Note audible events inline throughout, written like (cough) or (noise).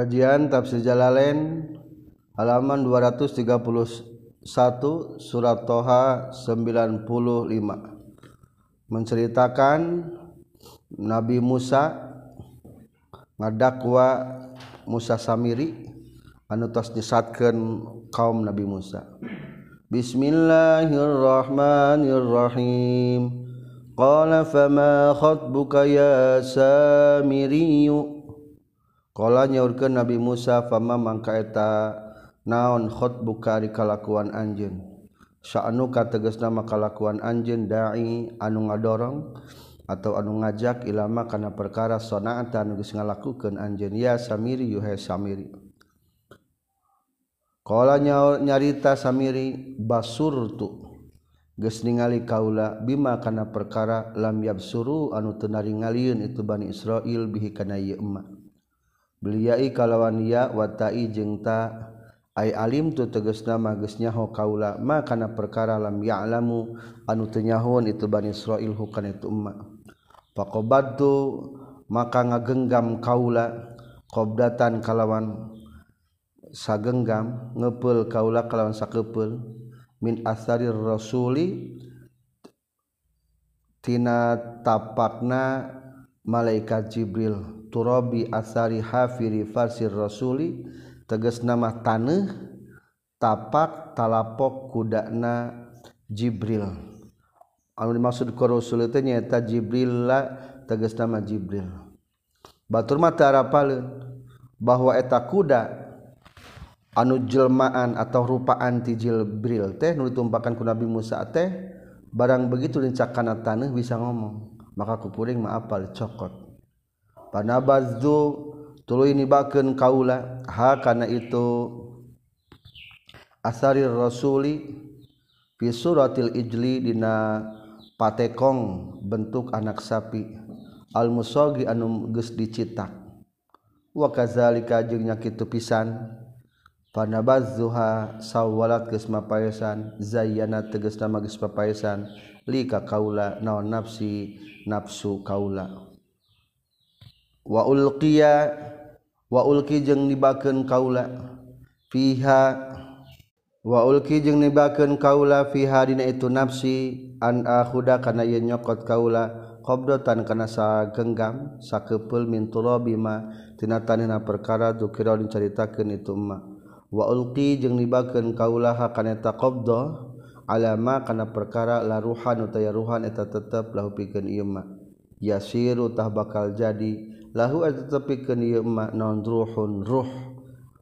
Kajian Tafsir Jalalain halaman 231 surat Toha 95 menceritakan Nabi Musa ngadakwa Musa Samiri anu tos disatkeun kaum Nabi Musa. Bismillahirrahmanirrahim. Qala fama khatbuka ya Samiriyu Kala nyaurkeun Nabi Musa fama mangka eta naon khotbuka di kalakuan anjeun. Sya'nuka tegasna maka kalakuan anjeun da'i anu ngadorong atau anu ngajak ilama kana perkara sanaata anu geus ngalakukeun anjeun ya Samiri yuhe Samiri. Kala nyarita Samiri basurtu geus ningali kaula bima kana perkara lam yabsuru anu teu naringalieun itu Bani Israil bihi kana ieu emak beliai kalawan ya watai jeung ta. Ay alim tu teges nama geus nyaho kaula ma kana perkara lam ya'lamu anu teu nyahoan itu Bani Israil hukana itu umma. Faqabadtu maka ngagenggam kaula qobdatan kalawan sagenggam ngepel kaula kalawan sakepel min asarir rasuli tina tapakna malaikat Jibril. turabi asari hafiri farsir rasuli teges nama tanah tapak talapok kudakna Jibril. Anu dimaksud ku rasul teh nyaeta Jibril la teges nama Jibril. Batur mah teu harapaleun bahwa eta kuda anu jelmaan atau rupaan ti Jibril teh nu ditumpakan ku Nabi Musa teh barang begitu lincak kana taneuh bisa ngomong maka kupuring mah apal cokot. panabazdu tulu ini baken kaula ha kana itu? Asarir rasuli fi suratil ijli dina patekong bentuk anak sapi. Al musogi anu geus dicetak wa kazalika jeung nya kitu pisan. Panabazzuha sawalat geus mapaesan zayyana tegasna geus mapaesan lika kaula naon nafsi nafsu kaula. waulqiya waulki jeung nibakeun kaula fiha waulki jeung nibakeun kaula fiha dina itu nafsi an akhuda kana yeun nyokot kaula qobdotan kana sagenggam sakepeul min turabi ma tina tanina perkara dukira dicaritakeun itu ma. Waulqi jeung nibakeun kaula kana eta qabdah alama kana perkara laruhan utaya ruhan eta tetep lahu pikeun ieu ma. Yasiru tah bakal jadi lahu tepikeun ieu emak naon ruhun ruh.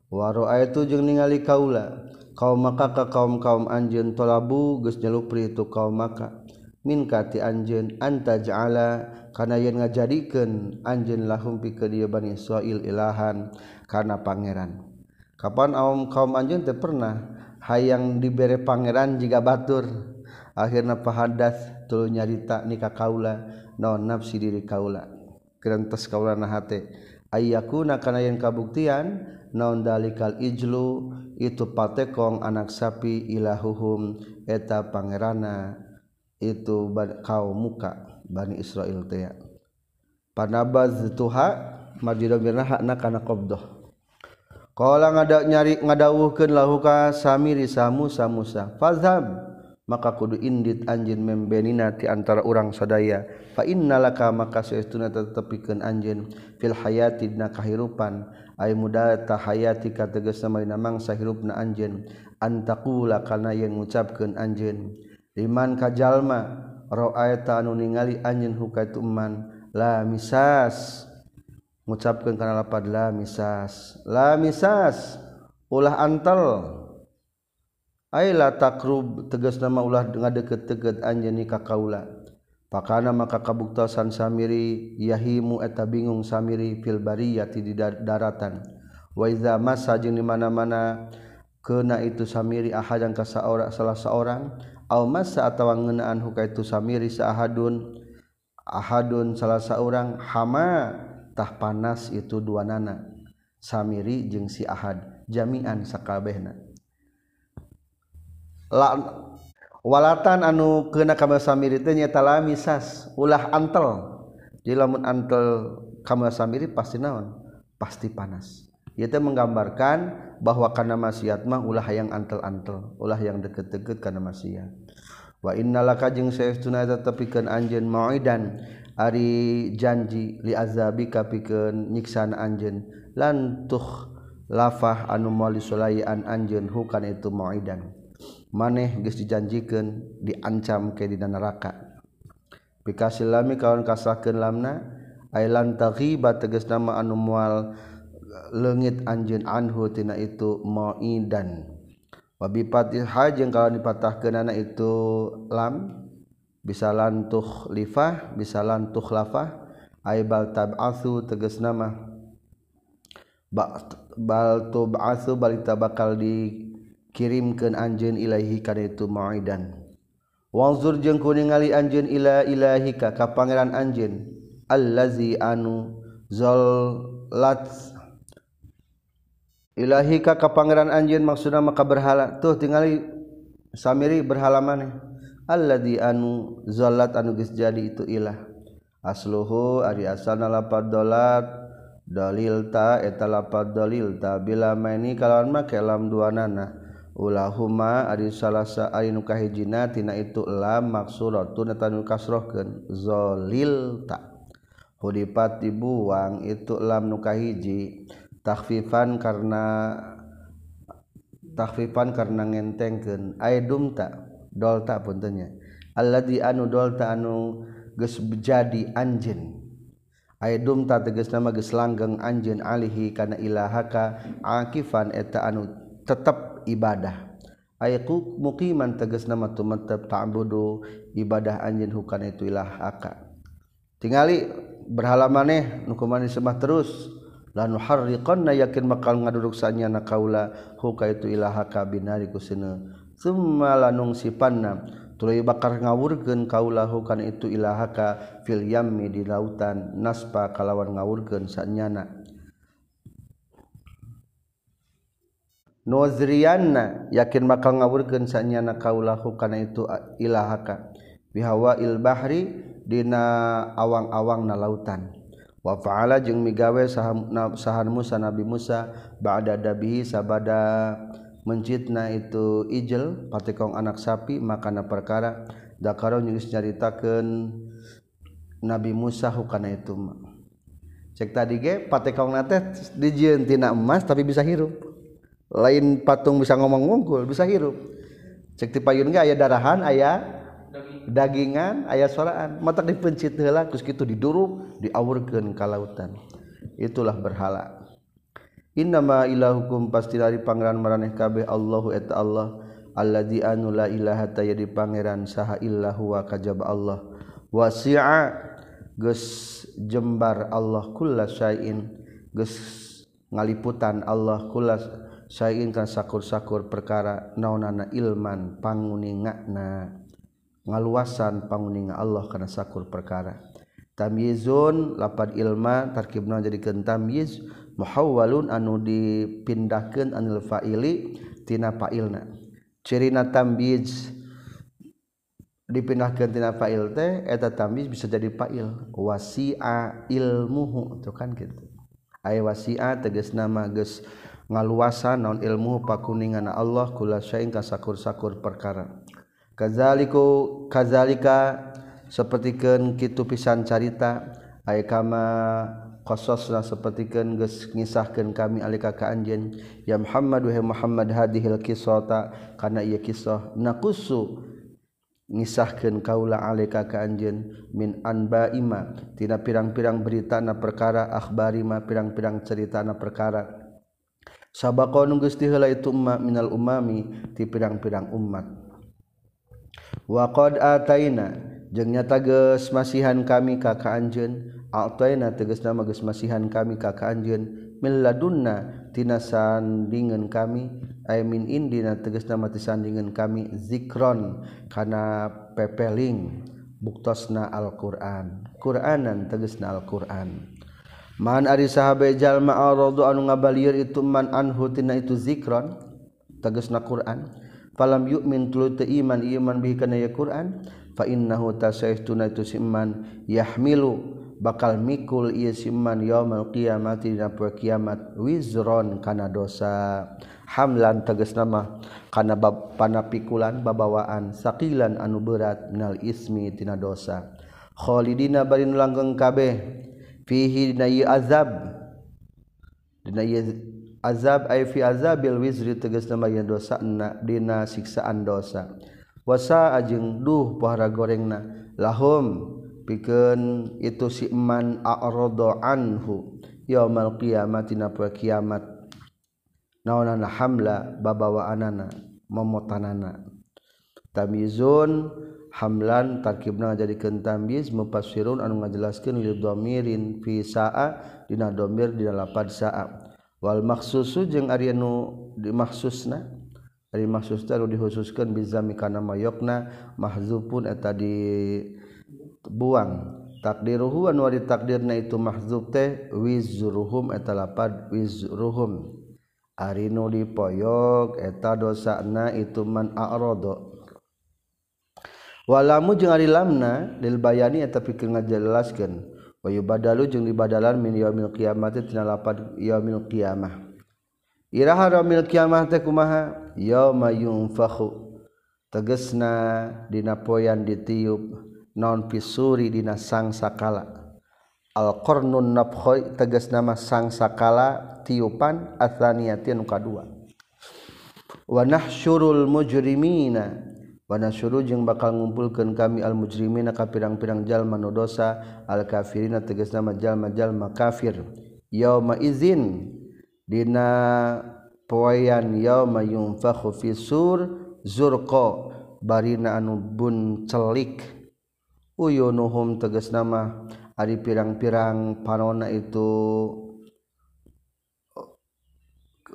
Waro itu jeung ningali kaula. Kaum maka ka kaum-kaum anjeun tolabu geus nyelupri itu kaum maka. Min kati anjeun anta ja'ala kana yen ngajadikeun anjeun lahum pikeun ieu bani Israil ilahan kana pangeran. Kapan kaum kaum anjeun teh pernah hayang dibere pangeran jika batur? Akhirna pahadas tuluy nyarita nikah kaula naon nafsi diri kaula? kerentas kaulana hate. Ayyakuna kana yang kabuktian naon dalikal ijlu itu patekong anak sapi ilahuhum eta pangerana itu kaum muka Bani Israel teh. Panabaztuha majidamirna na kana qabdah qala ngada nyari ngadawuhkeun lahuka samiri samusa musa fazhab. maka kudu indit anjin membenina ti antara orang sadaya. Fa innalaka maka saestuna tetepikeun anjeun fil hayati dina kahirupan. Ay mudata hayati ka tegasna mangsa hirupna anjeun. Antaqula kana yang ngucapkeun anjeun. Liman ka jalma ra'aita anu ningali anjeun hukaitu man la misas. Ngucapkeun kana lapad la misas. La misas. Ulah antel. Ayla takrub tegas nama ulah dengan deket-teget anjeni ka kaula. Pakana maka kabuktasan Samiri yahimu eta bingung Samiri fil bariyati di daratan. Wa idza masa jeung di mana-mana kena itu Samiri ahadan ka saora salah saorang au masa atawa ngeunaan huka itu Samiri saahadun ahadun salah saorang hama tah panas itu dua nana Samiri jeung si Ahad jami'an sakabehna. Walatan anu kena kam samirinya misas ulah antel. Di lamun antel kam samiri pasti naon? Pasti panas. Itu menggambarkan bahwa karena maksiat mah ulah yang antel-antel ulah yang deket-deket karena maksiat wa innalaka jeung saestuna eta tepikeun anjeun mau'idan ari janji li azabika pikeun nyiksan anjeun. Lan tuh lafah anu moali sulayan anjeun hukan itu mau'idan maneh geus dijanjikeun diancam ke dina neraka. Pikasilami kawan kasahkeun lamna ailan taghiba tegas nama anu moal leungit anjeun anhu tina itu maidan wa bi fatihah jeung kawan dipatahkeunana itu lam bisa lantuh lifah bisa lantuh lafah aibal tab'atsu tegas nama. Bal tub'atsu balita bakal di kirimkan anjeun ilahi kana itu mauidan wangzur jeung ku ningali anjeun ila ilahika ka pangeran anjeun allazi anu zallat ilahika ka pangeran anjeun maksudna maka berhala tuh tingali samiri berhala maneh. Allazi anu zallat anu geus jadi itu ilah. Asluhu ari asalna lapad dolat dalil ta eta lapad dalil ta. Bila maini kalawan make lam dua nana ulahuma ari salasa ari nu kahijina tina itu lam maksuratun eta nu kasrohkeun. Zalilta hudipat dibuang itu lam nu kahiji. Takhfifan karena takhfifan karena ngentengkeun. Aidum ta dolta puntennya alladzi anu dolta anu geus jadi anjeun. Aidum ta tegas nama geus langgeng anjeun alihi kana ilahaka akifan eta anu tetep ibadah. Ayaku mukiman teges nama tumetep ta'budu ibadah anjin hukana itu ilah aka. Tingali berhala maneh disembah terus? Lanu harriqanna yakin bakal ngaduruksannya na kaula huka itu ilahaka binari kusina summa lanung sipanna tuluy bakar ngawurkeun kaula hukan itu ilahaka fil yammi di lautan naspa kalawan ngawurkeun sanyana. Nozriyanna yakin bakal ngawurkeun sanyana kaula hukana itu ilahaka. Bihawa il bahri dina awang-awang na lautan. Wa fa'ala jeung migawe sahan Musa Nabi Musa ba'da dabihi sabada mencitna itu ijel patekong anak sapi makana perkara dakaro nyulis nyaritakeun Nabi Musa hukana itu cek tadi ge patekong nate dijieun tina emas tapi bisa hirup lain patung bisa ngomong ngungkul bisa hirup. Cek ti payun ge aya darahan aya dagingan aya soraan. Matak dipencit heula geus kitu diduruk diawurkeun ka lautan. Itulah berhala. Innama ilahukum pasti dari pangeran maraneh kabeh Allahu eta Allah alladzi anu la ilaha ta di pangeran saha illahu wa kajab Allah. Wasi'a geus jembar Allah kullasyai'in geus ngaliputan Allah kullas saya inginkan sakur-sakur perkara naonana ilman panguningana ngaluasan panguninga Allah karena sakur perkara. Tamyizun lapad ilma tarkibna jadi tamyiz muhawwalun anu dipindahkeun anil fa'ili tina fa'ilna. Cirina tamyiz dipindahkan tina fa'il teh eta tamyiz bisa jadi fa'il. Wasi'a ilmuhu itu kan gitu. Aya wasi'a tegas nama geus ngaluasan naon ilmu pakuningan Allah kula saing kasakur-sakur perkara. Kazaliku kazalika sapertikeun kitu pisan carita aya kama qasasna sapertikeun geus ngisahkeun kami alika ka anjeun ya Muhammad wa Muhammad hadhil qissata kana ieu kisah naqusu ngisahkeun kaula alika ka anjeun min anba ima tina pirang-pirang berita na perkara akhbari ma pirang-pirang cerita na perkara sabaqanu geus diheula itu umma minal umami ti pirang-pirang umat wa qad ataina jeung nyata geus masihan kami ka ka anjeun ataina tegasna mah geus masihan kami ka ka anjeun min ladunna tina sandingan kami. Ay min indina tegasna mah ti sandingan kami zikron kana pepeling buktosna Al-Qur'an. Qur'anan tegasna Al-Qur'an. Man ari sahabe jalma aradu anu ngabalieur itu man anhutina itu zikron tegasna Quran. Falam yu'min min tulute iman iman bihi kana ya Quran fa innahu tasaituna itu siman yahmilu bakal mikul ieu siman yaumul qiyamati dina poe kiamat wizron kana dosa. Hamlan tegasna mah kana bab panapikulan babawaan sakilan anu berat minal ismi tina dosa. Khalidina barin langgeng kabeh fihi dina azab. Dina azab ay fi azabil wizri tegasna mah yen dosana dina siksaan dosa. Wasa ajeng duh pahara gorengna. Lahum pikeun itu si man a'rada anhu yaumal qiyamati na poe kiamat. Naonana hamla babawaanana momotanana. Tamizun hamlan tarkibna jadikeun tamyiz mufassirun anu ngajelaskeun lil dhamirin fi sa'a dina dhamir dina lapad sa'a. Wal makhsusu jeung ari anu dimakhsusna ari makhsus teh dihususkeun bizami kana mayokna mahzupun eta dibuang. Takdiruhu anu ari takdirna itu mahzub teh wizruhum eta lapad wizruhum. Ari nu dipoyok eta dosana itu man a'rada walamu jeung ari lamna lil bayani eta pikeun ngajelaskeun. Wa yubadalu jeung dibadalan min yaumil qiyamah tina lapan yaumil qiyamah. Iraha yaumil qiyamah teh kumaha? Yauma yunfakhu. Tegesna dina poyan ditiup naon pisuri dina sang sakala. Al qarnun nabkhoi tegas nama sang sakala tiupan athaniyatin kadua wa nahsyurul mujrimina. Wana suruh jeung bakal ngumpulkan kami al mujrimin ka pirang-pirang jalma nu dosa al kafirina tegas nama jalma-jalma kafir. Yauma izin dina poean yauma yunfakhu fi sur zurqa barina anu bun celik uyunuhum tegas nama ari pirang-pirang panona itu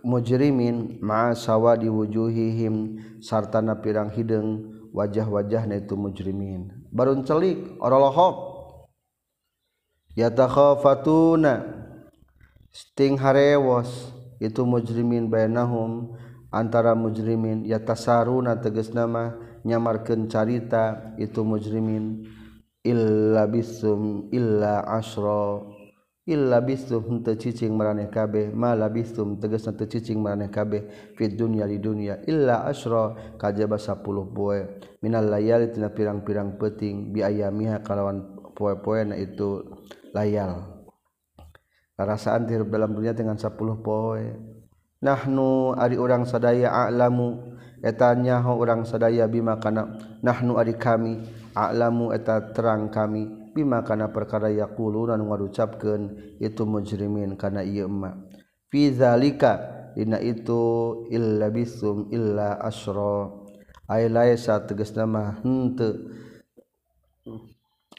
mujrimin ma'asawa diwujuhihim sartana pirang hidung wajah-wajahna itu mujrimin. Barun celik oralohok yatakhafatuna sting harewos itu mujrimin bainahum antara mujrimin. Yatasaruna tegas nama nyamarkeun carita itu mujrimin. Illa bisum illa asra. illa bistum henteu cicing maraneh kabeh ma labistum tegasna teu cicing maraneh kabeh fid dunya di dunya illa asra kajaba 10 poe. Minal layali tina pirang-pirang peuting bi ayamiha kalawan poe-poena itu layal. Rasaan hirup dalam dunia dengan 10 poe. Nahnu ari urang sadaya a'lamu eta nyaho urang sadaya bima kana. Nahnu ari kami a'lamu eta terang kami. bima kana perkara yakuluran ngarucapkeun itu mujrimin kana ieu emma fi zalika dina itu illa bisum illa asra ay laisa tegasna mah henteu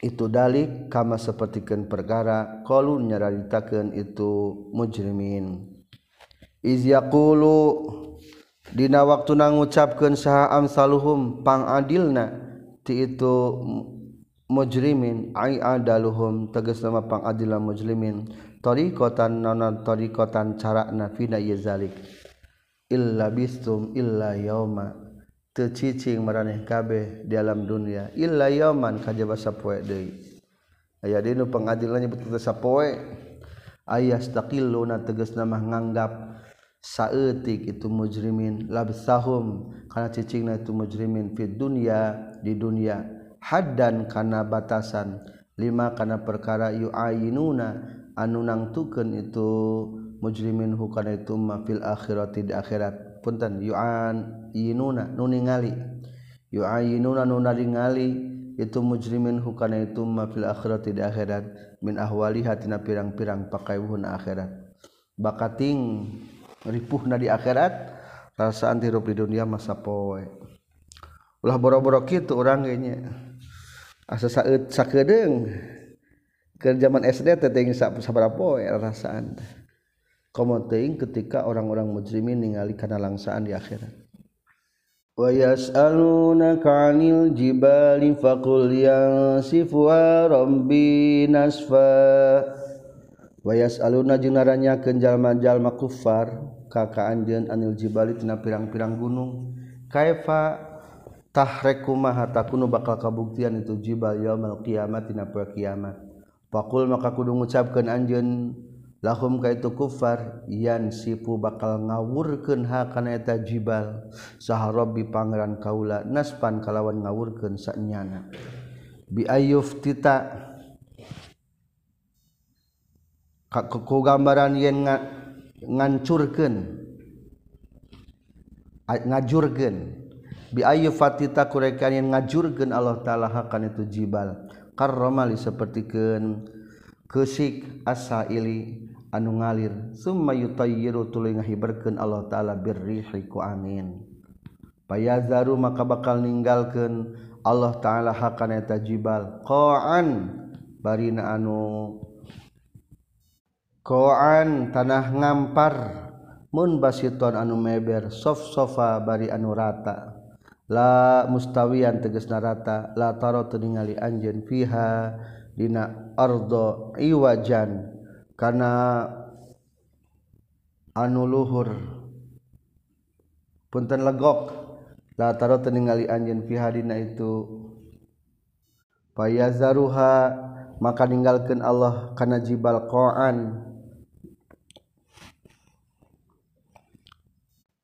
itu dalik kama sapertikeun perkara qalu nyaritakeun itu mujrimin. Iz yaqulu dina waktu ngucapkeun saha amsaluhum pang adilna ti itu mujrimin ai adaluhum tegas nama pangadilan mujrimin. Tariqatan nana tariqatan carana fina ieu zalik. Illa bistum illa yauma. Tecicing maraneh kabeh di alam dunia. Illa yauman kajaba sapoe deui. Aya dinu pangadilan nyebut teu sapoe. Ayas taqilluna tegas nama nganggap saeutik itu mujrimin. Labsahum kana cicingna itu mujrimin fid dunya di dunia. haddan kana batasan. Lima kana perkara yuayinuna anu nangtukeun itu mujrimin hukana itu ma fil akhirati di akhirat. Punten yuan yinuna nu ningali. Yuayinuna nu ningali itu mujrimin hukana itu ma fil akhirati di akhirat. Min ahwali hatina pirang-pirang pakaiwuhun akhirat. Bakating ripuhna di akhirat rasaan tirup di dunia masa poe ulah boro-boro kitu urang nya asa saeut sakedeung ke zaman SD teh teuing sabaraha poe rasaan komo teuing ketika orang-orang mujrimin ningali kana langsaan di akhirat. Wa yas'alunaka 'anil jibali faqul yansifuha rabbi nasfa. Wa yas'aluna jeung naranyakeun jalma-jalma anjeun anil jibali tina pirang-pirang gunung. Kaifa tahrekkumaha takunu bakal kabuktian itu jibal yaumil kiamat dina poe kiamat. Pakul maka kudu ngucapkeun anjeun lahum ka itu kufar yan sipu bakal ngawurkeun ha kana eta jibal. Saha rabbi pangeran kaula naspan kalawan ngawurkeun sanyana. Bi ayyuf tita ku gambaran yen ngancurkeun ngajurkeun. biayu fatita kurekan yang ngajurgen Allah ta'ala hakan itu jibal. Karromali sepertikan kesik asaili anu ngalir. Summa yutayyiru tuluy ngahiberkeun Allah taala birrihi ku angin. Payazaru maka bakal ninggalkeun Allah taala hakana eta jibal. Qa'an barina anu qa'an tanah ngampar. Mun basiton anu meber sof sofa bari anu rata. la mustawiyan teges narata la taro teningali anjen fiha dina ardo iwajan karena anu luhur punten legok. La taro teningali anjen fiha dina itu payazaruha maka ninggalkan Allah kana jibal qa'an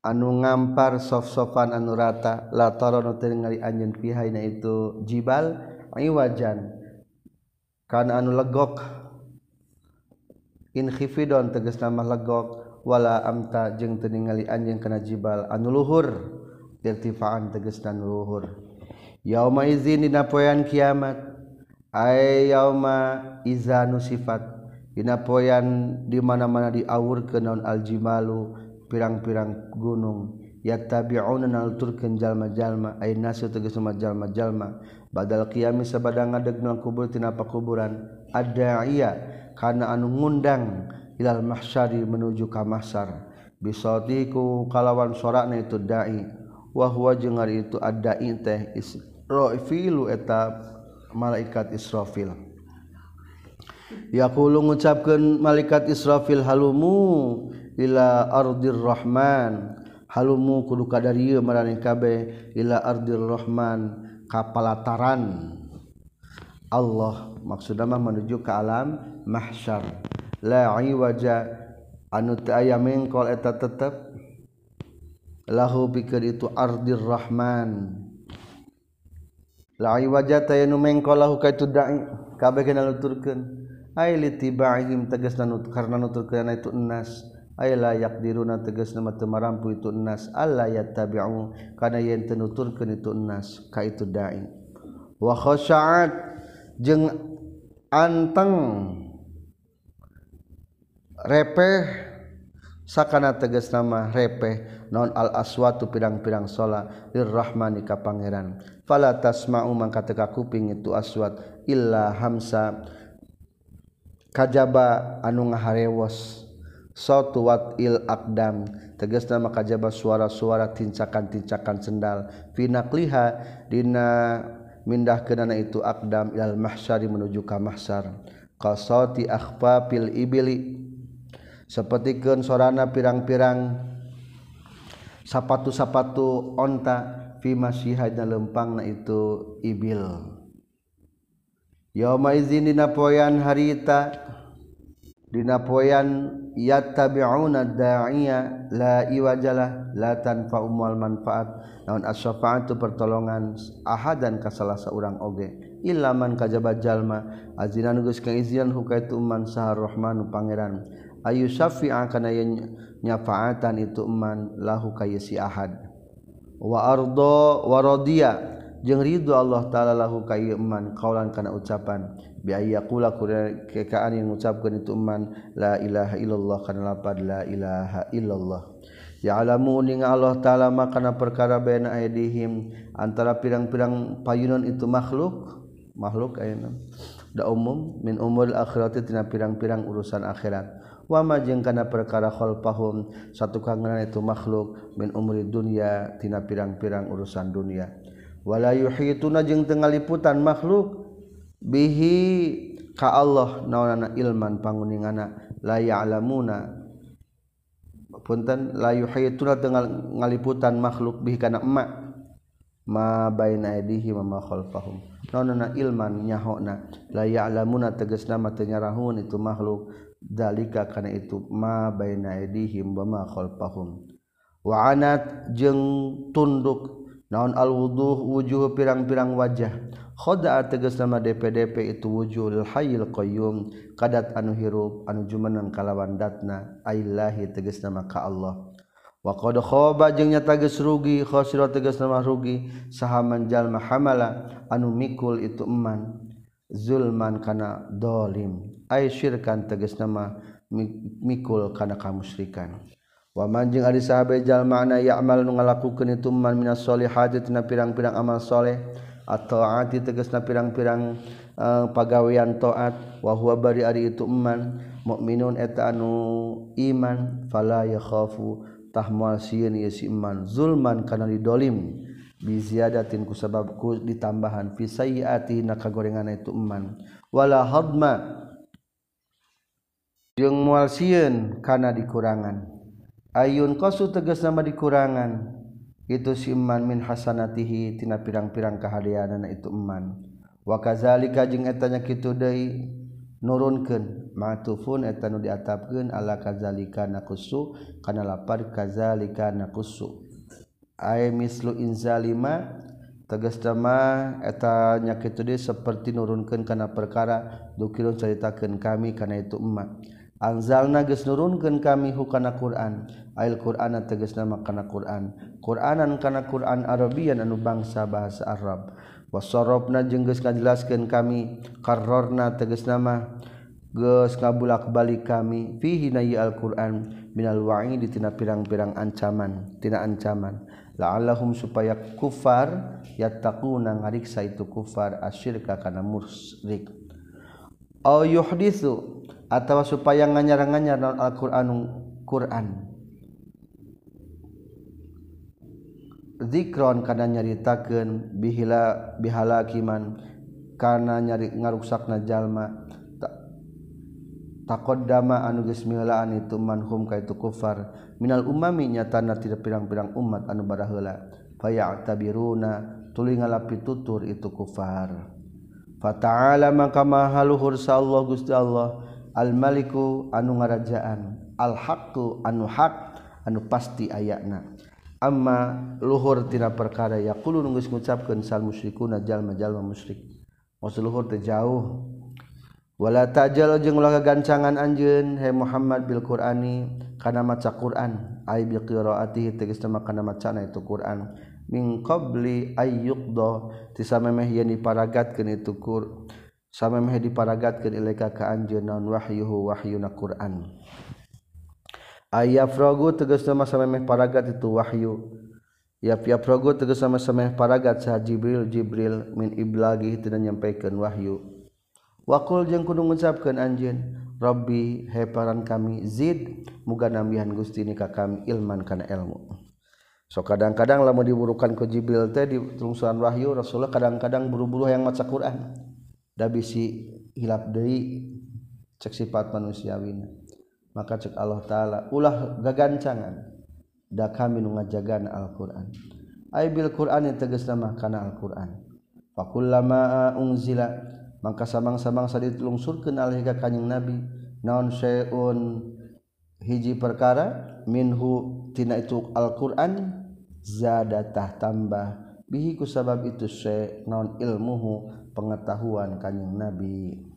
anu ngampar sof-sofan anu rata lataron ningali anjeun pihaina itu jibal iwajan. Kana anu legok. Inkhifidon tegas nama legok wala amta jeung teu ningali anjeun kana jibal anu luhur. Irtifaan tegas dan luhur. Yauma izin dina poean kiamat ay yauma izanu sifat. Dina poean di mana-mana diawurkeun naon aljimalu pirang-pirang gunung. Ya tabi'una tabiunturkenjallma-jalma nasu tegesjallma-jalma badal kiami sabadang ngadeglang kubur tinapa kuburan ada iya karena anu ngundang ilal mahsyari menuju ka mahsyar. Bisotiku kalawan sorakna itu dai wahwa jengar itu ada teh isrofilu eta malaikat Israfil. Yaqulu ngucapkeun malaikat Israfil halumu ila ardirrahman halumu kudu kadarieu maraneh kabeh. Ila ka kapalataran. Allah maksudna mah menuju ke alam mahsyar. La iwaja anu teu aya mengkol eta tetep lahu pikeun itu ardirrahman la iwaja tayanu mengkol lahu ka itu dai kabeh kana nuturkeun. Ai litibaihim tegasna nut karena nuturkeun itu ay layak diruna teges nama temarampu itu enas Allah ya tabi'u karena yang tenuturkan itu enas ka itu da'i. Wa khasya'at jeng anteng. Repeh. Sakana teges nama repeh. Non al aswatu pirang-pirang sola. Lirrahmani ka pangeran. Fala tasma'u mangka teka kuping itu aswat. Illa hamsa. Kajaba anu ngaharewos. Suatu wat il akdam. Tegas nama kajaba suara-suara tincakan-tincakan sendal. Finakliha dina mindah kenana itu akdam ilal mahsyari menuju ka mahsyar qasati akhfafil ibili. Sapertikeun sorana pirang-pirang sapatu-sapatu onta fi masyihadna lempangna itu ibil. Yauma izin dina poean harita dinapoyan yattabi'una da'iya la iwajalah la tanfa umal manfaat. Naon asyafaatu pertolongan ahadan ka salah seorang oge ilaman kajaba jalma. Azinan geus kang hukaitu man sahar rahmanu pangeran. Ayu syafi'a kana nyafaatan itu man lahu kayasi ahad. Wa ardo wa radiya jeung ridho Allah taala lahu kaya man kaulan kana ucapan. biayakula kekaan yang mengucapkan itu man la ilaha illallah kana lapad la ilaha illallah. Ya'lamu ning Allah ta'ala makana perkara baina aidihim. Antara pirang-pirang payunan itu makhluk makhluk ayeuna da umum min umul akhirati tina pirang-pirang urusan akhirat. Wama jeung kana perkara khalfahum satu kangenan itu makhluk min umri dunya tina pirang-pirang urusan dunia. Wala yuhituna jeung tengah liputan makhluk bihi ka Allah naonana ilman panguningana la ya'lamuna. Punten la yuhituna dengan ngaliputan makhluk bihi kana emak. Ma baina aydihim wa ma khalfahum. Naonana ilman nyahona la ya'lamuna tegasna nama tenyarahun itu makhluk. Dalika kana itu ma baina aydihim wa ma khalfahum. Wa anat jeung tunduk naon al-wudhu wujuh pirang-pirang wajah? Khoda teges nama DPDP itu wujuh hayil qayyum. Kadat anu hirup anu jumenan kalawan datna. Aillahi teges nama ka Allah. Wa qad khaba jeung nyata geus rugi. Khasira teges nama rugi. Sahaman jalma hamala anu mikul itu eman. Zulman kana dolim. Ay syirkan teges nama mikul kana kamusyrikan. wa manjing ari sahabatjal mana yamal nu itu man minasholeh solihati tina pirang-pirang amal soleh atau ati tegasna pirang-pirang uh, pagawean wa huwa bari ari itu iman mukminun eta anu iman fala yakhafu tahmal siyan sieun ieu si iman zulman kana didolim bi ziyadatin ku sabab ku ditambahan fi sayyiati na kagorengan itu iman wala hadma jeung moal sieun kana dikurangan. ayun kosu tegas nama dikurangan itu si iman min hasanatihi tina pirang-pirang kehadianan itu iman wa kadzalika jeung etanya kitu deui nurunkeun. Matufun eta nu diatapkeun ala kazalika naqsu kana lapar kazalika naqsu ay mislu inzalima tegas nama eta nya kitu deui saperti nurunkeun kana perkara dukirun caritakeun kami kana itu emak anzalna geus nurunkeun kami hukana Quran. Ail Quran teges nama karena Quran. Quranan kana Quran Arabian anu bangsa bahasa Arab. Wasorobna jengges ngajelaskan kami karorna teges nama geus ngabulak-balik kami fihi nayi Al-Qur'an minal wa'i ditina pirang-pirang ancaman tina ancaman. La'allahum supaya kufar yattaquna ngariksa itu kufar asyirka kana musyrik. Au yuhditsu atawa supaya nganyar-nganyar naon Al-Qur'an Quran. zikron karena nyaritakan bihila bihala kiman karena nyari ngaruksakna jalma. Takod dama anu geus milaan itu manhum ka itu kufar. Minal umami nyatana tidak pirang-pirang umat anu baraheula. Faya'tabiruna tuluy ngalapi tutur itu kufar. Fata'ala maka maha luhur sa Allah Gusti Allah. Al maliku anu ngarajaan. Al haqqu anu hak anu pasti ayatna amma luhur tina perkara yaqulu nunggus ngucapkeun sal musyrikunajalma-jalma musyrik. Maksud luhur terjauh wala tajal jeung ulah gagancangan anjeun he Muhammad bil Qur'ani kana maca Qur'an. Ai bi qiraatihi tegasna kana macana itu Qur'an. Min qabli ayyuqda tisamemeh yen diparagatkeun itu Qur'an samemeh diparagatkeun ilaika ka anjeun naon wahyuhu wahyuna Qur'an. ayafrogu tegas nama samemeh paragat itu wahyu. Ya piafrogu tegas sama samemeh paragat sah Jibril Jibril min iblagi tidak nyampaikan wahyu. Wakul jeung kudu ngucapkeun anjeun Rabbi heparan kami zid muga nambihan Gusti ni ka kami ilman kana ilmu. So kadang-kadang lamun diburukan ku Jibril teh di telungsuhan wahyu Rasulullah kadang-kadang buru-buru yang maca Quran. Da bisi hilap deui cek sifat manusiawina maka cek Allah ta'ala ulah gagancangan. Da kami nu ngajagan Al-Qur'an. Ay bil Qur'an tegas nama kana Al-Qur'an. Fakullama unzila maka samang-samang saditulungsurkeun alaihi ka kanjing nabi. Naon syai'un? Hiji perkara minhu tina itu Al-Qur'an zadatah tambah. Bihi ku sabab itu syai' naon ilmuhu pengetahuan kanjing nabi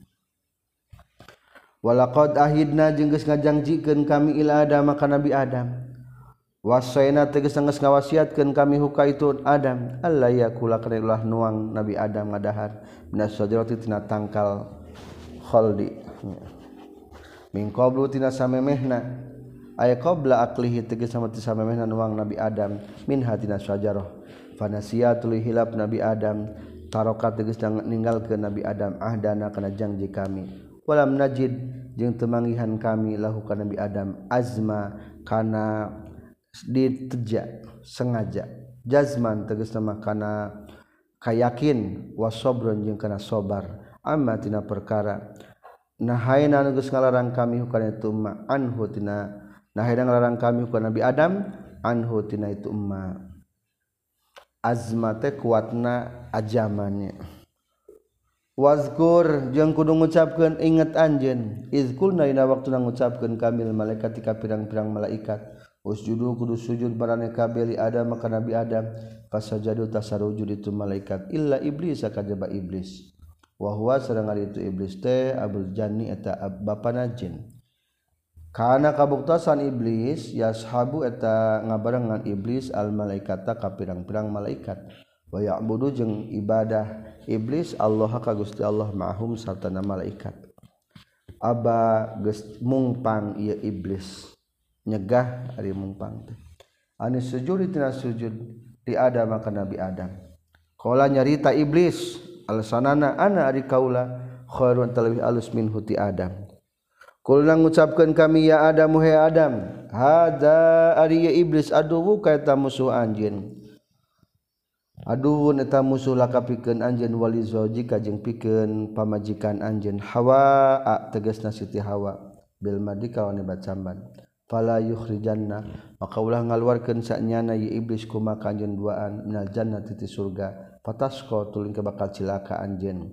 walaqad ahidna jeung geus ngajangjikeun kami ila Adam ka Nabi Adam. Wasaina tegas geus ngawasiatkeun kami huka itu Adam. Alla yakula kana nuang Nabi Adam ngadahar. Minas sajarati tina tangkal khaldi. Min qablu tina samemehna. Aya qabla aqlihi tegas sama samemehna nuang Nabi Adam. Min hatina sajarah. Fanasiatul hilab Nabi Adam. Tarokat tegas ninggal ke Nabi Adam. Ahdana kana janji kami. walam najid jeung temangihan kami lahu kana Nabi Adam azma kana diteja sengaja. Jazman tegas nama kana kayakin wasobron jeung kana sobar. Amma tina perkara nahaina geus ngalarang kami hukana itu ma anhu tina nahaina ngalarang kami hukana Nabi Adam anhu tina itu ma azma teh kuatna ajamannya Wazkur jeung kudu ngucapkeun inget anjeun. Izkulna dina waktu ngucapkeun kamil malaikat ka pirang-pirang malaikat. Usjudu kudu sujud barane kabeh li Adam ka Nabi Adam. Fasajadu tasarujud itu malaikat. Illa iblis kajaba iblis. Wa huwa sareng itu iblis teh abul janni eta bapana jin kana kabuktasan iblis yashabu eta ngabarengan iblis al malaikat ka pirang-pirang malaikat. Wa ya'budu jeng ibadah iblis Allah ka Gusti Allah mahum sartana malaikat. Aba mungpang ieu iblis. Nyegah ari mungpang teh. Ani sujud tina sujud di Adam maka Nabi Adam. Qala nyarita iblis alasanana ana ari kaula khairun talwi alus min huti Adam. Kulna ngucapkeun kami ya Adam he Adam hada ari iblis aduwu kaita musuh anjeun Aduh neta musulaka piken anjen walizo jika jeung piken pamajikan anjen hawa a teges nasiti hawa. Bil madi kawan bacaman Fala yukhrijanna. Maka ulah ngaluarkeun saenyana ye iblis kuma ka anjeun duaan. Minal jannati ti surga. Fatasqa tuluy ke bakal cilaka anjeun.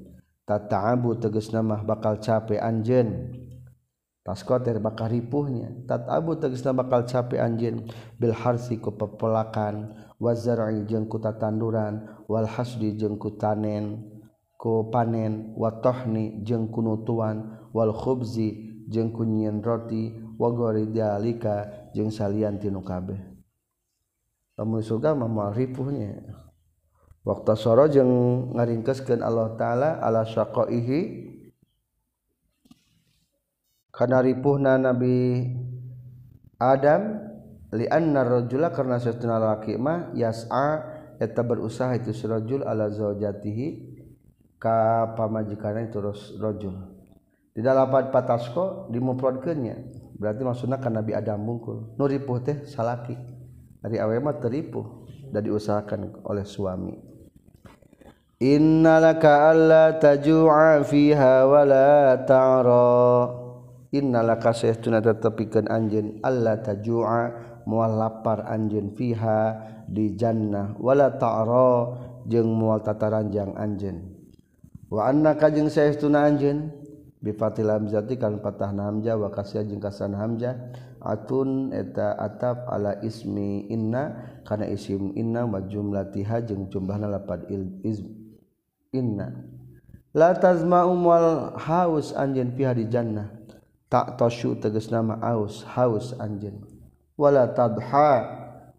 Tata'abu tegasna mah bakal capek anjeun. Tasqa teh bakal ripuhnya. Tata'abu tegasna bakal capek anjeun. Bil harsi ku pepelakan. wazar'i jeung kuta tanduran wal hasdi jeung kutanen ku panen watohni jeung kunutuan wal khubzi jeung kunyian roti wagori dalika jeung salian tinu kabeh. Lamun surga mah ripuhnya waktu soro jeung ngaringkeskeun Allah taala ala syaqaihi kana ripuhna nabi Adam lianna rajula karena satuna laki mah yas'a eta berusaha itu surajul ala zaujatihi ka pamajikan itu rajul. Tidak lapat patasko dimuprodkeunnya berarti maksudnya kan Nabi Adam mungkul. Nuripuh teh salaki. Dari awe mah teripuh dan diusahakan oleh suami. Innalaka alla taju'a fiha wa la ta'ra. Innalaka sayyiduna tatapikeun anjeun alla taju'a mual lapar anjun fiha di Jannah. Wala ta'ro jeung mual tataranjang anjeun. Wa annaka jeung saestuna anjeun? Bifatil hamzati kan patah hamzah wa kasya jeung kasan hamzah. Atun eta atap ala ismi inna kana isim inna wa jumlatiha jeung jumlahna lapad iz inna. La tazma'u mual haus anjeun fiha di jannah. Tak tosyu tegas nama aus haus anjeun. wala tadha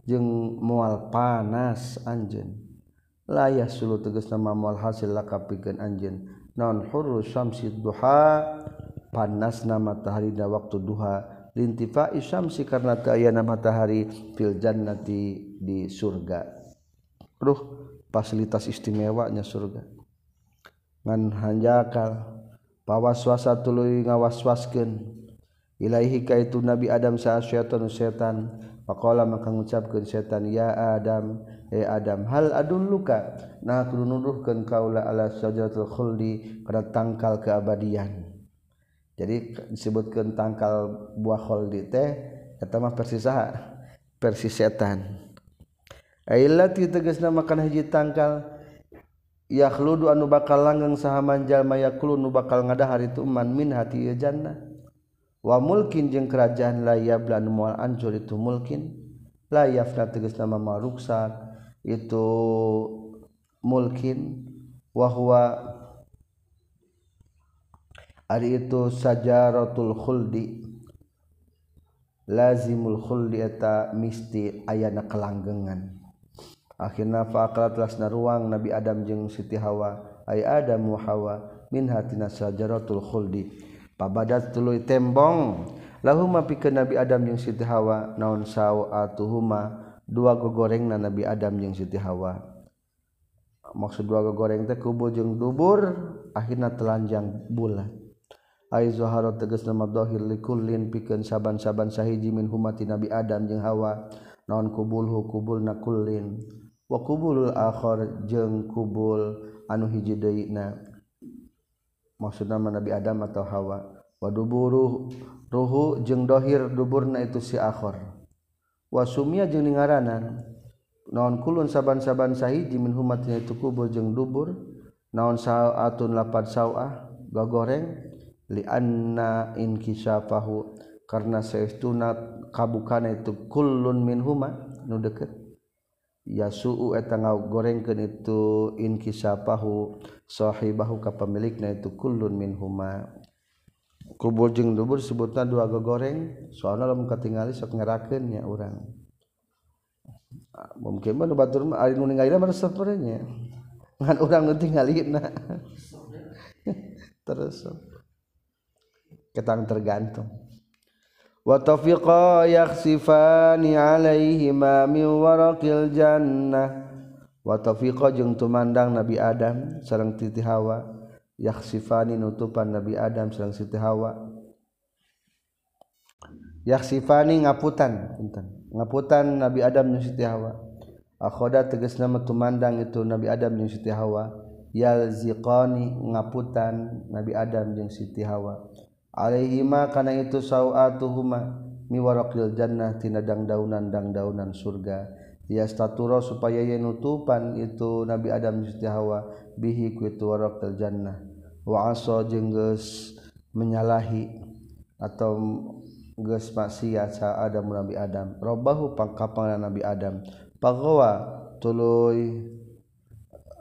jeung mual panas anjeun. Layah sulu tegas nama mual hasil lakapikeun anjeun. Non hurru syamsi duha panas nama matahari da waktu duha. Lintifa isyamsi karena teu matahari fil jannati di surga. Ruh fasilitas istimewanya surga. Ngan hanjakal pawaswasa tuluy ngawaswaskeun. Ilahi ka itu Nabi Adam sa syaitan setan Pakola maka ngucapkeun setan ya Adam eh Adam hal adun luka nah kudu nuduhkeun kaula ala sajaratul khuldi kana tangkal keabadian. Jadi disebutkan tangkal buah khuldi teh eta mah persis saha persis setan Ailati tegasna makan hiji tangkal yakhludu anu bakal langgeng saha manjal mayakulu nu bakal ngadahar itu man min hati jannah wa mungkin jeung kerajaan layablan mual ancur itu mungkin layafna tegas nama maruksak itu mungkin wahwa ari itu sajaratul khuldi. Lazimul khuldi eta misti ayana kelanggengan. Akhirna faqalat lasna ruang Nabi Adam jeung Siti Hawa ay Adam wa Hawa min hatina sajaratul khuldi pabadat tuluy tembong. Lahuma pikeun Nabi Adam jeung Siti Hawa naon sawatuhuma dua gogoreng na Nabi Adam jeung Siti Hawa. Maksud dua gogoreng teh kubu jeung dubur akhirna telanjang bulat ai zahara tegas nama dhahir likullin pikeun saban-saban sahiji min humati Nabi Adam jeung Hawa naon kubulhu kubul nakullin wa kubulul akhar jeung kubul anu hiji deuyna maksud nama Nabi Adam atau Hawa. Waduburu ruhu jeung dohir duburna itu si akhor. Wasumia jeung ningaranan naon kulun saban-saban sahiji min humatnya itu kubur jeung dubur. Naon saatun lapan sawah gagoreng. Li anna inkisafahu. Karena saestuna kabukana itu kullun min huma nu deket. yasuu eta ngagorengkeun itu inkisapahu sahibahu ka pemilikna itu kullun min huma kubur jeung dubur sebutna dua gogoreng soalna lamun katingali sok ngerakeun nya urang. Mungkin mah batur mah ari nu ningali mah resep nya. Ngan urang nu tingalina (laughs) terus ketang tergantung. Yakhsifani alaihima min waraqil jannah. Wa tafiqa jeung tumandang Nabi Adam sareng Titi Hawa. Yakhsifani nutupan Nabi Adam sareng Siti Hawa. Yakhsifani ngaputan ngaputan Nabi Adam jeung Siti Hawa. Akhoda tegasna tumandang itu Nabi Adam jeung Siti Hawa. Yalziqani ngaputan Nabi Adam jeung Siti Hawa Alaihima kana itu sawatuhuma miwaraqil jannah tina dangdaunan dangdaunan surga. Yastaturo supaya yen nutupan itu Nabi Adam jeung Hawa bihi ku itu warakil jannah. Wa aso jeung geus menyalahi atau geus maksiat sa Adam Nabi Adam. Robbahu pangkapangan Nabi Adam. Pagawa tuluy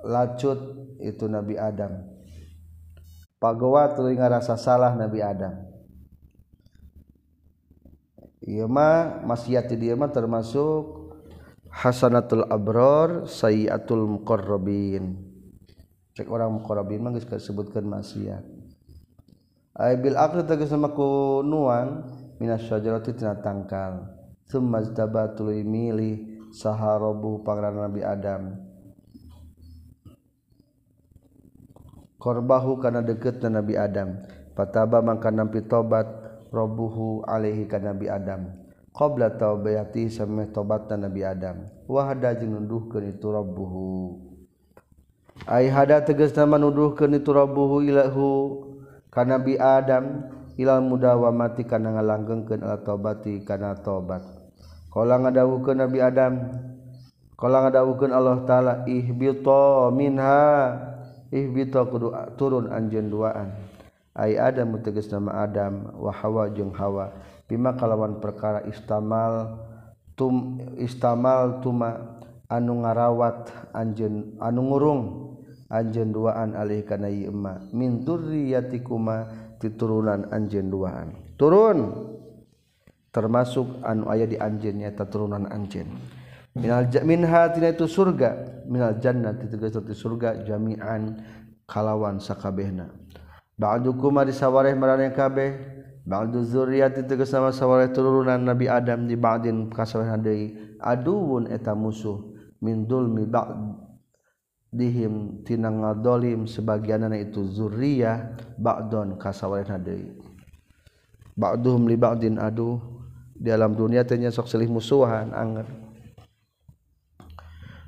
lacut itu Nabi Adam. pagowa tuluy ngarasa salah Nabi Adam. Ieu mah maksiat di dieu mah termasuk hasanatul abror sayiatul muqarrabin. Cek orang muqarrabin mah geus disebutkeun maksiat. Ai bil aqli tegas sama ku nuang minas syajarati tina tangkal. Summa tuluy milih saharabu pangeran Nabi Adam. Korbahu karena deket dan Nabi Adam. Pataba maka nampi tobat robuhu alaihi ka Nabi Adam. Qabla taubati sampai tobat Nabi Adam. Wahada jeung nuduhkeun itu rabbuhu. Ai hada nama nuduhkeun itu rabbuhu ilahu ka Nabi Adam. Ilal mudawamati kana ngalanggengkeun ala taubati kana tobat qala ngadawukeun Nabi Adam. Qala ngadawukeun Allah taala ihbita minha ihbita kudu turun anjeun duaan. Ai adam muteges nama adam wa hawa jeung hawa. Bima kalawan perkara istamal tum istamal tuma anu ngarawat anjeun anu ngurung anjeun duaan alih kana ieu min dzurriyyatikuma titurunan anjeun duaan. Turun! Termasuk anu aya di anjeun nyaeta turunan anjeun. Minal minha tina itu surga. Minal jannati tegas di surga jami'an kalawan sakabehna. Ba'du kuma disawareh marane kabeh. Ba'du zurriyati tegas sama sawareh turunan Nabi Adam di ba'din kasawareh deui aduun eta musuh. Min dulmi ba'dihim tina ngadolim sebagianana itu zurriyah ba'don kasawareh deui ba'duhum li ba'din adu. Di alam dunia tanya sok selih musuhan anger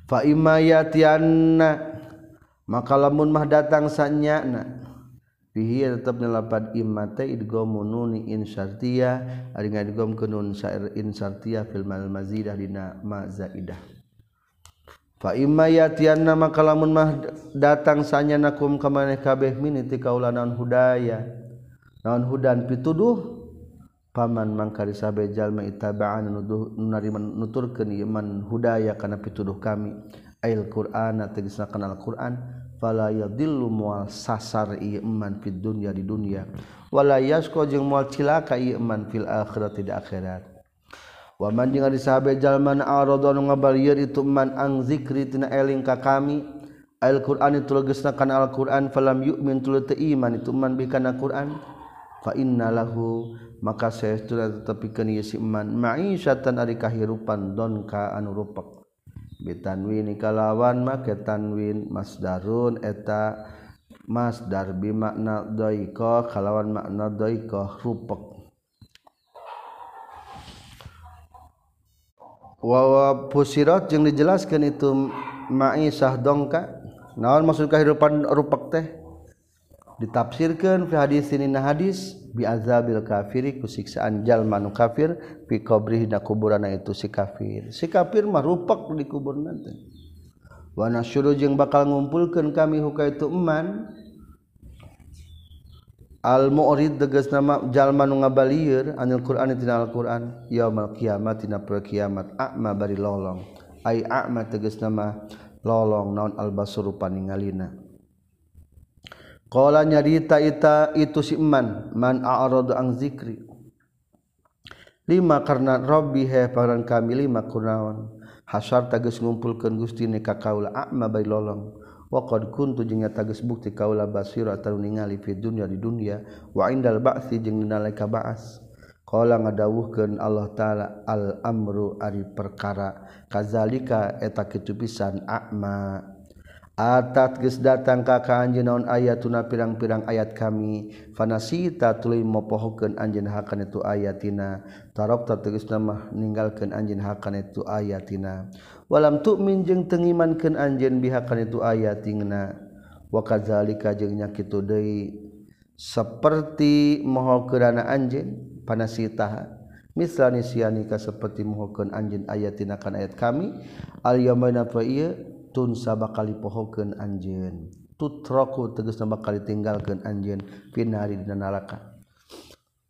faimayatianna maka lamun mah datang sanyana. Bihi tetap nyelapan imate idgomu nuni insartia ari ngadgom kunun syair insartia fil mal mazidah dina ma zaidah. Fa immayatianna maka lamun mah datang sanyana kum ka maneh kabeh min ti kaulanan hudaya. Naon hudan pituduh? paman mangkarisabejallma itabaan nuturkan iman hudaya karena pituduh kami. Ail Qur'an tegisna kenal Qur'an fala yadillu mual sasar iman fid dunya di dunia wala yasqa jeung mual cilaka iman fil akhirat di akhirat. Wa man jeung ari sahabe jalma arada nu ngabalieun itu man ang zikri tina eling ka kami. Al Qur'an itu legesna kana al Qur'an falam yu'min tuluy iman itu man bikana Qur'an. Fa innalahu maka saya si iman ma'isyatan ari kahirupan don ka anu rupak. Bitanwin kalawan make tanwin masdarun eta masdar bi makna dhaika kalawan makna dhaika rupak. Wa pusirat jeung dijelaskan itu ma'isah dongka naon maksud kahirupan rupak teh? Ditafsirkan fi hadis ini na hadis. biazabil kafiri kusiksaan jalma nu kafir fi qabrihi na kuburana itu si kafir. Si kafir mah rupak di kubur nanti. Wa nasyuru jeung bakal ngumpulkeun kami huka itu eman. Al murid tegas nama jalma nu ngabalieur anil qur'an tina al qur'an yaumul kiamat tina poe kiamat a'ma bari lolong. Ai a'ma tegas nama lolong naon al basuru paningalina. Qala nyarita ita itu si iman man a'radu ang zikri. Lima karena Robbi he paran kami lima kunaon. Hasar tages ngumpulkeun Gusti ni ka kaula a'ma bari lolong. Wa qad kuntu jeung tages bukti kaula basira ataru ningali fi dunya di dunya wa indal ba'si jeung dina laika ba'as. Qala ngadawuhkeun Allah taala al amru ari perkara kazalika eta kitu pisan a'ma Atat geus datang ka ka anjeun naon ayatuna pirang-pirang ayat kami. Fanasita tuluy mopohokeun anjeun hakan itu ayatina. Tarokta tegasna mah ninggalkeun anjeun hakan itu ayatina. Walam tu'min jeung teu ngimankeun anjeun bihakan itu ayatina wa kadzalika jeung nya kitu deui. Seperti moho anjeun panasita. Misalnya sianika seperti mohokeun anjeun ayatina kana ayat kami. Al yaumina fa ieu tun sababa pohokeun anjeun. Tutroku tegasna bakal ditinggalkeun anjeun anjen pinari neraka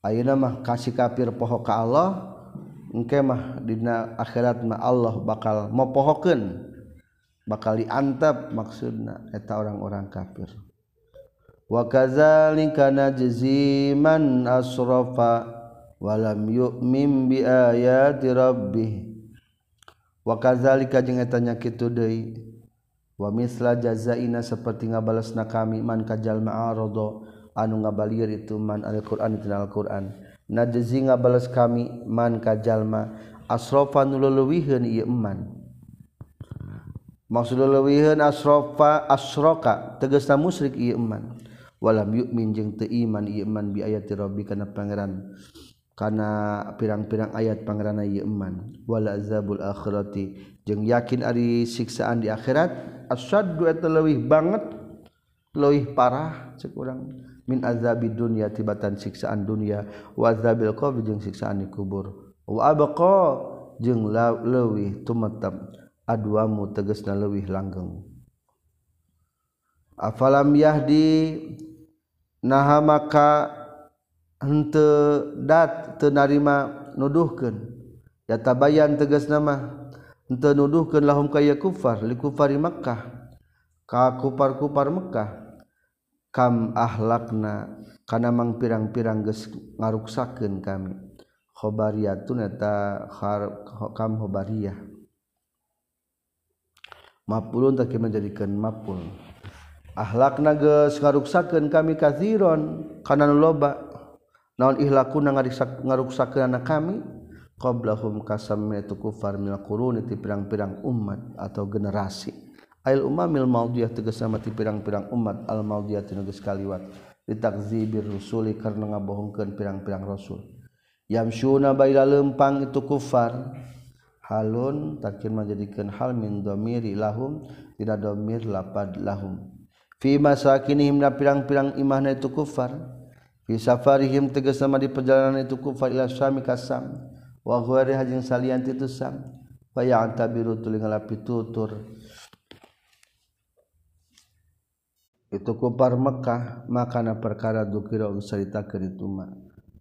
Ayeuna mah kasih kafir poho ka Allah engke mah dina akhirat mah Allah bakal mau pohokeun bakal diantap maksudna eta orang-orang kafir. Wa kadzalika najzi man asrafa wa lam yu'min bi ayati rabbih. Wa kadzalika jeung eta nya kitu deui wamisla jazaina seperti ngabalas na kami man kajal ma'arodo anu ngabalir itu man Al-Quran itu Al-Quran. Najzi ngabalas kami man kajalma asrofa nululuwihin iya eman. Maksud lelewihin asrofa asroka tegasna musrik iya eman. Walam yu'min jeung teu iman ieu iman bi ayati rabbi kana pangeran kana pirang-pirang ayat pangeranna ieu iman wala azabul akhirati jeung yakin ari siksaan di akhirat asyaddu eta leuwih banget leuwih parah cek urang. Min azabi dunya tibatan siksaan dunia wa azabil qabr jeung siksaan di kubur. Wa abqa jeung leuwih tumetep adwamu tegasna leuwih langgeng. Afalam yahdi naha maka henteu dat teu narima nuduhkeun. Ya tabayan tegas nama Ente nuduhkeun lahum kaya kufar li kufari Makkah. Ka kupar-kupar Makkah. Kam ahlakna kana mang pirang-pirang geus ngaruksakeun kami. neta eta kam khobariyah. Mapulun tak menjadikan mapul. Ahlakna geus ngaruksakeun kami kathiron kana loba. Naon ihlakuna ngaruksakeun anak kami qablahum kasam itu kufar mil quruni ti pirang-pirang umat atau generasi. Ail umamil maudiyah tegasna mati pirang-pirang umat al maudiyah tinu geus kaliwat ditakzibir rusuli karena ngabohongkeun pirang-pirang rasul. Yamsyuna baila lempang itu kufar. Halun takin menjadikan hal min domiri lahum tidak domir lapad lahum. Fi masakinihim na pirang-pirang imahna itu kufar. Safarihim tegas sama di perjalanan itu kufa ila syami kasam wa ghairi hajing salian itu sam. Fa ya'tabiru tuling ngalapi tutur. Itu kupar Mekah makana perkara dukira usaritakeun itu ma.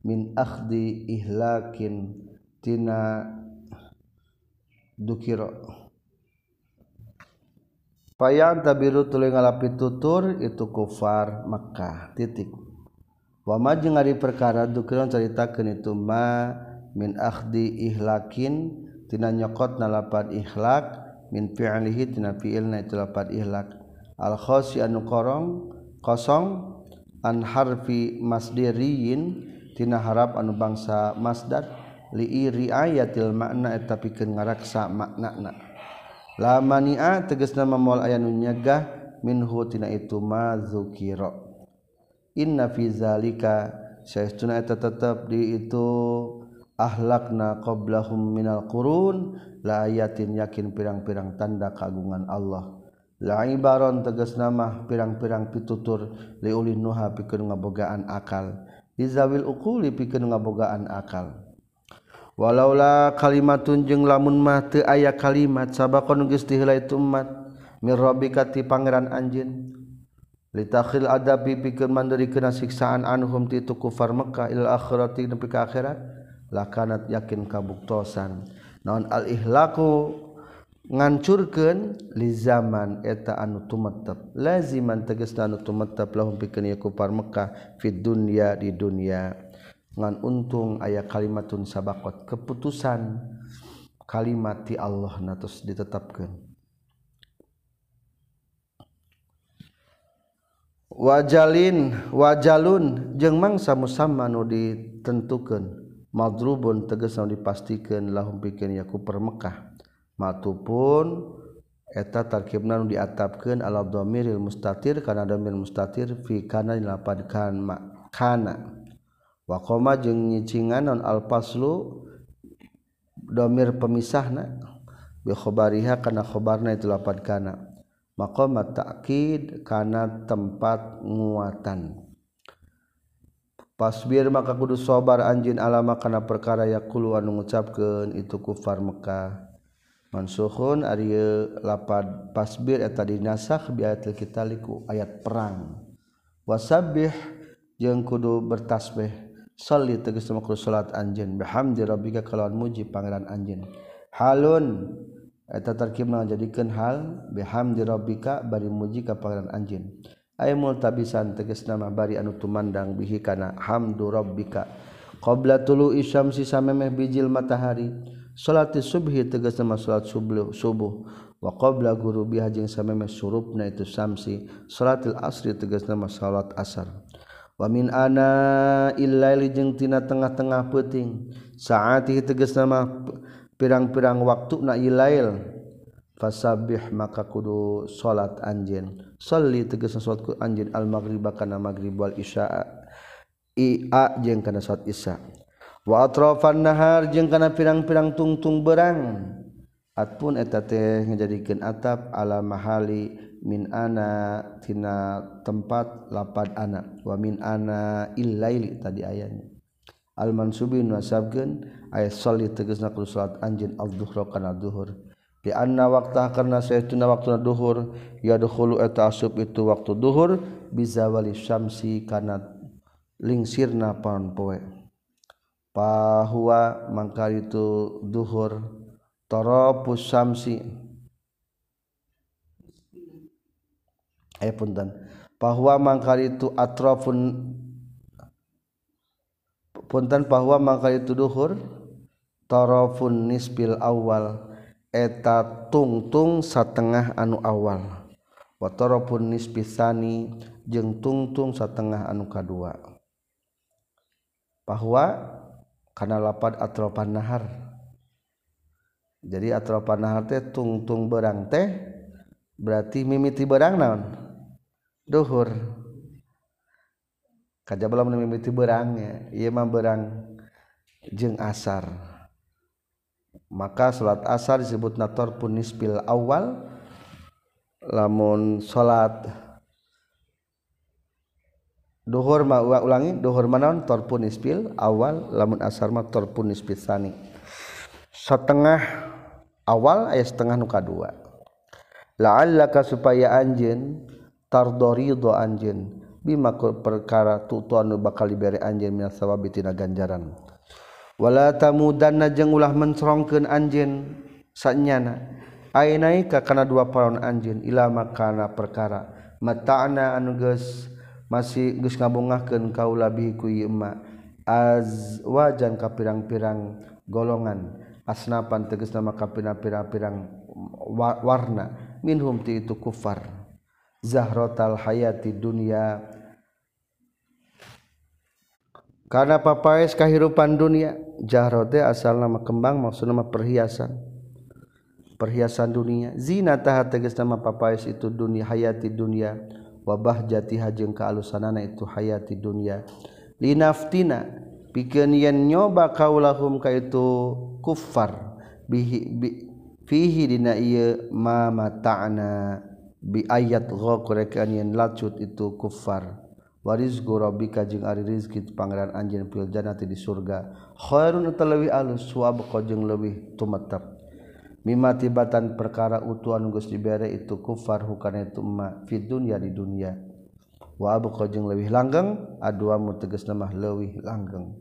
Min akhdi ihlakin tina dukira. Payang tabiru tuling ngalapi tutur itu kufar Mekah titik. Jeung ari perkara dukiran caritakeun itu ma min akhdi ihlakin tina nyokot nalapan ihlak min fi'lihi tina fi'ilna itu lapan ihlak. Al khosi anu korong kosong an harfi masdiriyin tina harap anu bangsa masdar li ayatil makna eta pikeun ngaraksa maknana. La mani'a tegasna moal aya nu nyegah minhu tina itu ma dzukira Inna fizalika saya tetap di itu ahlakna qoblahum minal qurun la ayatin yakin pirang-pirang tanda kagungan Allah. La ibaron tegas nama pirang-pirang pitutur liuli nuha pikeun ngabogaan akal. Izawil uquli pikeun ngabogaan akal. Walaula kalimatun jeung lamun mah teu aya kalimat sabakon geus dihelai umat mir rabbika ti pangeran anjeun. Litakhil adabi pikeun mandiri kana siksaan anhum ti tu kufar Mekkah ilal akhirati nepi ka akhirat. lakanat yakin kabuktosan. Naon al-ihlaku ngancurkan li zaman eta anu tumetep. Laziman tegas anu tumetep lahum pikeun kufar Mekah fid dunya di dunya. Ngan untung aya kalimatun sabaqat keputusan kalimat ti Allah natos ditetapkan wajalin wajalun jeung mangsa musamma nu ditentukeun. madrubun teges yang dipastikan lahum bikin yaku permekah matupun eta tarkibna nu diatapkeun ala dhamiril mustatir kana dhamir mustatir fi kana lapan kana kana. Wa qoma jeung nyicingan non al paslu dhamir pemisahna bi khabariha kana khabarna itu lapan kana. Maqam ta'kid kana tempat nguatan. pasbir maka kudu sobar anjin alama kana perkara yakulu anu ngucapkeun itu kufar Mekah. Mansuhun ari lapad pasbir eta dinasakh bi ayatil kitaliku ayat perang. Wasabbih jeung kudu bertasbih. Salli tegas kudu salat anjeun bihamdi rabbika kalawan muji pangeran anjeun halun eta tarkibna jadikeun hal bihamdi rabbika bari muji ka pangeran anjin. ay multabisan teges nama bari anu tumandang bihi kana hamdu rabbika. Qabla tulu isyamsi samemeh bijil matahari salat subhi tegas nama salat subuh subuh. Wa qabla gurubiha jeung samemeh surupna itu samsi salatil asri tegas nama salat asar. Wa min ana illaili jeung tina tengah-tengah peuting saati tegas nama pirang-pirang waktu na ilail fasabih maka kudu salat anjeun. Salli tegas sesuatu anjin al maghrib kana maghrib wal isya i a jeung kana salat isya. Wa atrafan nahar jeung kana pirang-pirang tungtung berang. Atpun eta teh ngajadikeun atap ala mahali min ana tina tempat lapad ana wa min ana illaili tadi ayatnya. Al mansubin wasabkeun ayat salli tegasna kudu salat anjeun al-dhuhra kana dhuhur. Di anna waqtah karena saytuna waktu duhur ya dukhulu eta asub itu waktu duhur bizawali syamsi kana lingsirna paon poe. Pahuwa mangka itu duhur. Tarapus syamsi. Eh punten. Pahuwa mangka itu atrafun punten pahuwa mangka itu duhur. Tarafun nisbil awal eta tungtung satengah anu awal. Watoro pun nispisani jeung tungtung satengah anu kadua. Bahwa karena lapad atropan nahar. Jadi atropan nahar teh tungtung berang teh berarti mimiti berang naon? Duhur. Kajabala mimiti berangnya ieu mah berang jeung asar. Maka salat asar disebut nator punispil awal lamun salat duhur ma ulangi duhur manaon tor punispil awal lamun asar ma tor punispil sani setengah awal ayat setengah nuka dua la'allaka supaya anjeun tardorido anjeun. Bima perkara tutuan bakal diberi anjeun minas sawabi tina ganjaran wala tamudana jeung ulah mencerongkeun anjeun sanyana. Ainai kana dua paron anjeun ila makana perkara. Mata'na anu geus masih geus ngabongahkeun kaula bi ku imma azwajan ka pirang-pirang golongan. Asnapan tegas nama ka pirang-pirang warna. Minhum ti itu kufar. Zahratal hayati dunya karena papaes kahirupan dunia jarote asal nama kembang maksud nama perhiasan. Perhiasan dunia. Zina taha tegas nama papaes itu dunia hayati dunia. Wabah jati hajeng kealusanana itu hayati dunia. Linaftina pikeun yen nyoba kaulahum ka itu kufar. Bihi bi, fihi dina ieu ma mata'na bi ayat ghaqurekan yen lacut itu kufar. warizgu rabbika jeung ari rizki pangeran anjeun fil jannati di surga. Khairun talawi alus wabqa jeung leuwih tumetep. Mimma tibatan perkara utuan geus dibere itu kufar hukana itu ma fid dunya di dunya. Wa abqa jeung leuwih langgeng adwa mutegas mah leuwih langgeng.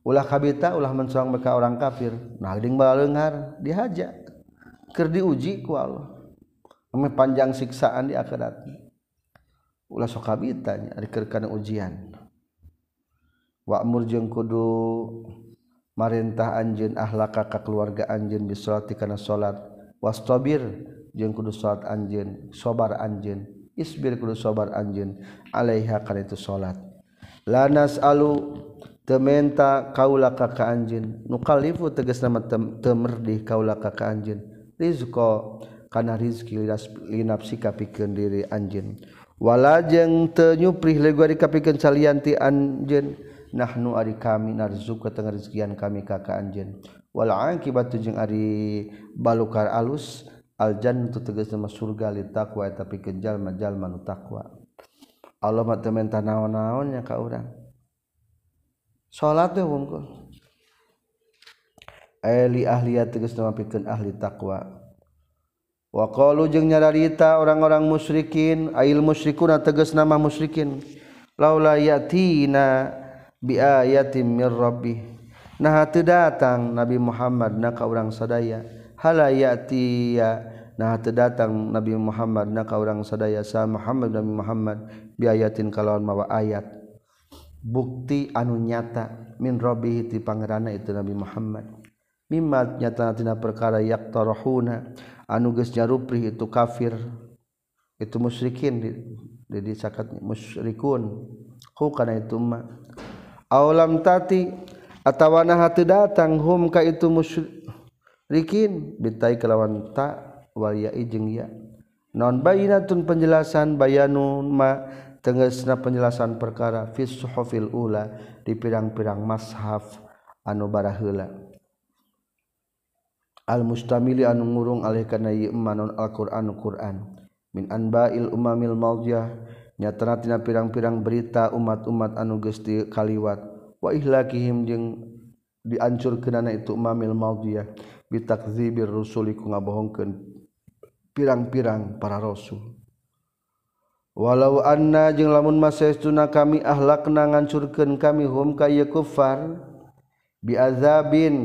Ulah kabita ulah mensoang beka orang kafir. Nah deung balengar dihaja. Keur diuji ku Allah. Panjang siksaan di akhirat. ulah sok kabitanya keur kana ujian. Wa amur jeung kudu marintah anjeun ahlaka ka keluarga anjeun bi sholati kana salat wastabir jeung kudu salat anjeun sabar anjeun isbir kudu sabar anjeun alaiha kana itu salat la nasalu tementa kaula ka ka anjeun nukalifu tegasna teu merdih kaula ka ka anjeun. Rizqa kana rizki linapsika pikeun diri anjeun. wala jeung tenyuprih legari kapikeun salianti anjeun. Nahnu ari kami narzuka ka rezekian kami ka ka anjeun. Akibat jeung ari balukar alus al tegas nama surga li taqwa tapi kejal majal manu takwa Allah mah teu menta naon-naon nya ka urang. Salat teh wungkul eh, ai ahli tegas nama pikeun ahli taqwa. Waqalu jeung nyararita orang-orang musyrikin ail musyrikuna tegas nama musyrikin. Laula yatina bi ayatin mir rabbih. Nah teu datang Nabi Muhammad na ka urang sadaya. Hala yatiya nah teu datang Nabi Muhammad na ka urang sadaya. Sa Muhammad Nabi Muhammad bi ayatin kalawan mawa ayat. Bukti anu nyata min rabbih ti pangeranna itu Nabi Muhammad. Mimmat nyata tina perkara yaqtarahuna anu geus nyarupri itu kafir itu musyrikin jadi sakat musyrikun. Hu kana itu ma. Aulam tati atawana hati datang hum ka itu musyrikin. Bitai kelawan ta wal ya jeung ya. Non bayinatun penjelasan bayanun ma tengesna penjelasan perkara fis suhufil ula di pirang-pirang mashaf anu baraheula al-mustamili anu ngurung alih kana ieu manon Al-Qur'an Qur'an. Min anba'il umamil maudiyah nyatana tina pirang-pirang berita umat-umat anu geus kaliwat wa ihlakihim jeung diancurkeunana itu umamil maudiyah bitakdzibir rusuli ku ngabohongkeun pirang-pirang para rasul. Walau anna jeung lamun masestuna kami ahlakna ngancurkeun kami hum ka kufar biazabin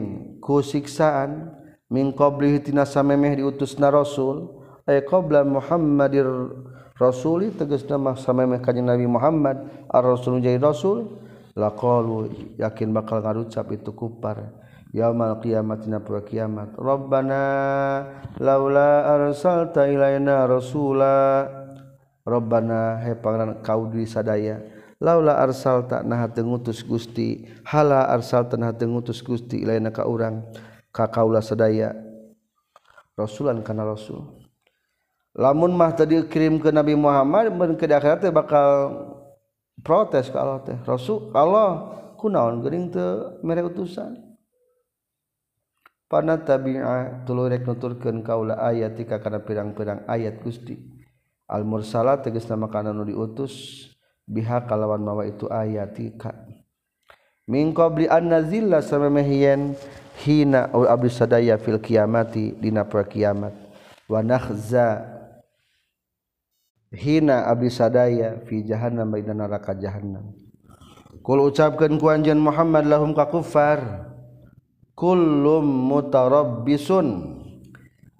ku siksaan min qablihi tina samemeh diutusna rasul ay qabla muhammadir rasuli tegasna mah samemeh kanjing nabi Muhammad ar-rasul jadi rasul laqalu yakin bakal ngarucap itu kupar yaumal qiyamatina pura kiamat. Rabbana laula arsalta ilaina rasula. Rabbana he pangeran kau di sadaya laula arsalta nah tengutus Gusti hala arsalta nah tengutus Gusti ilaina ka urang kakaula sedaya. Rasulan kana rasul. Lamun mah tadi kirim ke Nabi Muhammad mun ke akhirat bakal protes ke Allah teh. Rasul Allah kunaon geuning teu mere utusan? Pana tabi'a tuluy rek nuturkeun kaula ayat tika kana pirang-pirang ayat Gusti. Al mursalat tegas nama kana nu diutus biha kalawan mawa itu ayatika mingkobli annazilla samamehien hina au abdi sadaya fil kiamati dina per kiamat. Wa nakhza hina abdi sadaya fi jahannam baina neraka jahannam. Kul ucapkeun ku anjeun Muhammad lahum ka kuffar kullum mutarabbisun.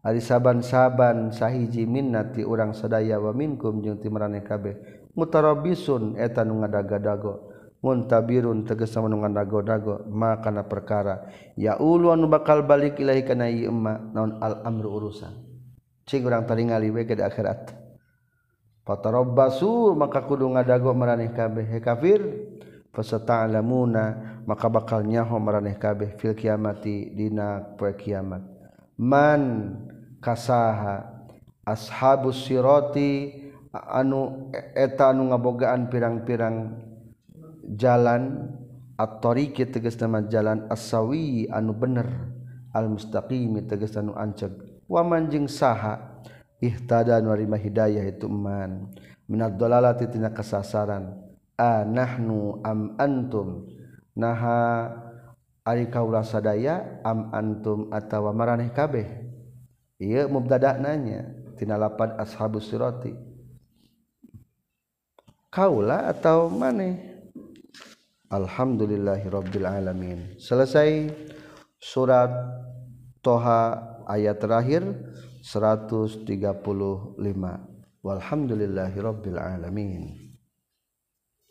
Ari saban-saban sahiji minnati urang sadaya wa minkum jeung ti maraneh kabeh. Mutarabbisun eta nu ngadaga-dago. muntabirun tegesa menungan dago-dago makana perkara. Ya ulu anu bakal balik ilahi kana ieu emma naon al amru urusan. Cing urang taringali we ke akhirat. Fatarabbasu maka kudu ngadago maraneh kabeh. He kafir fasata'lamuna maka bakal nyaho maraneh kabeh fil kiamati dina poe kiamat. Man kasaha ashabus sirati anu eta anu ngabogaan pirang-pirang jalan attoriki teges nama jalan asawi anu bener. Al mustaqimi teges anu anceg wa manjing saha? Ihtada anu hidayah itu man minad dalalati tina kasasaran. Anahnu am antum? Naha ari kaula sadaya am antum atawa maraneh kabeh? Ieu mubtada nanya tina lapan ashabus sirati kaula atau maneh? Alhamdulillahirobbilalamin selesai surat Toha ayat terakhir 135 Walhamdulillahirobbilalamin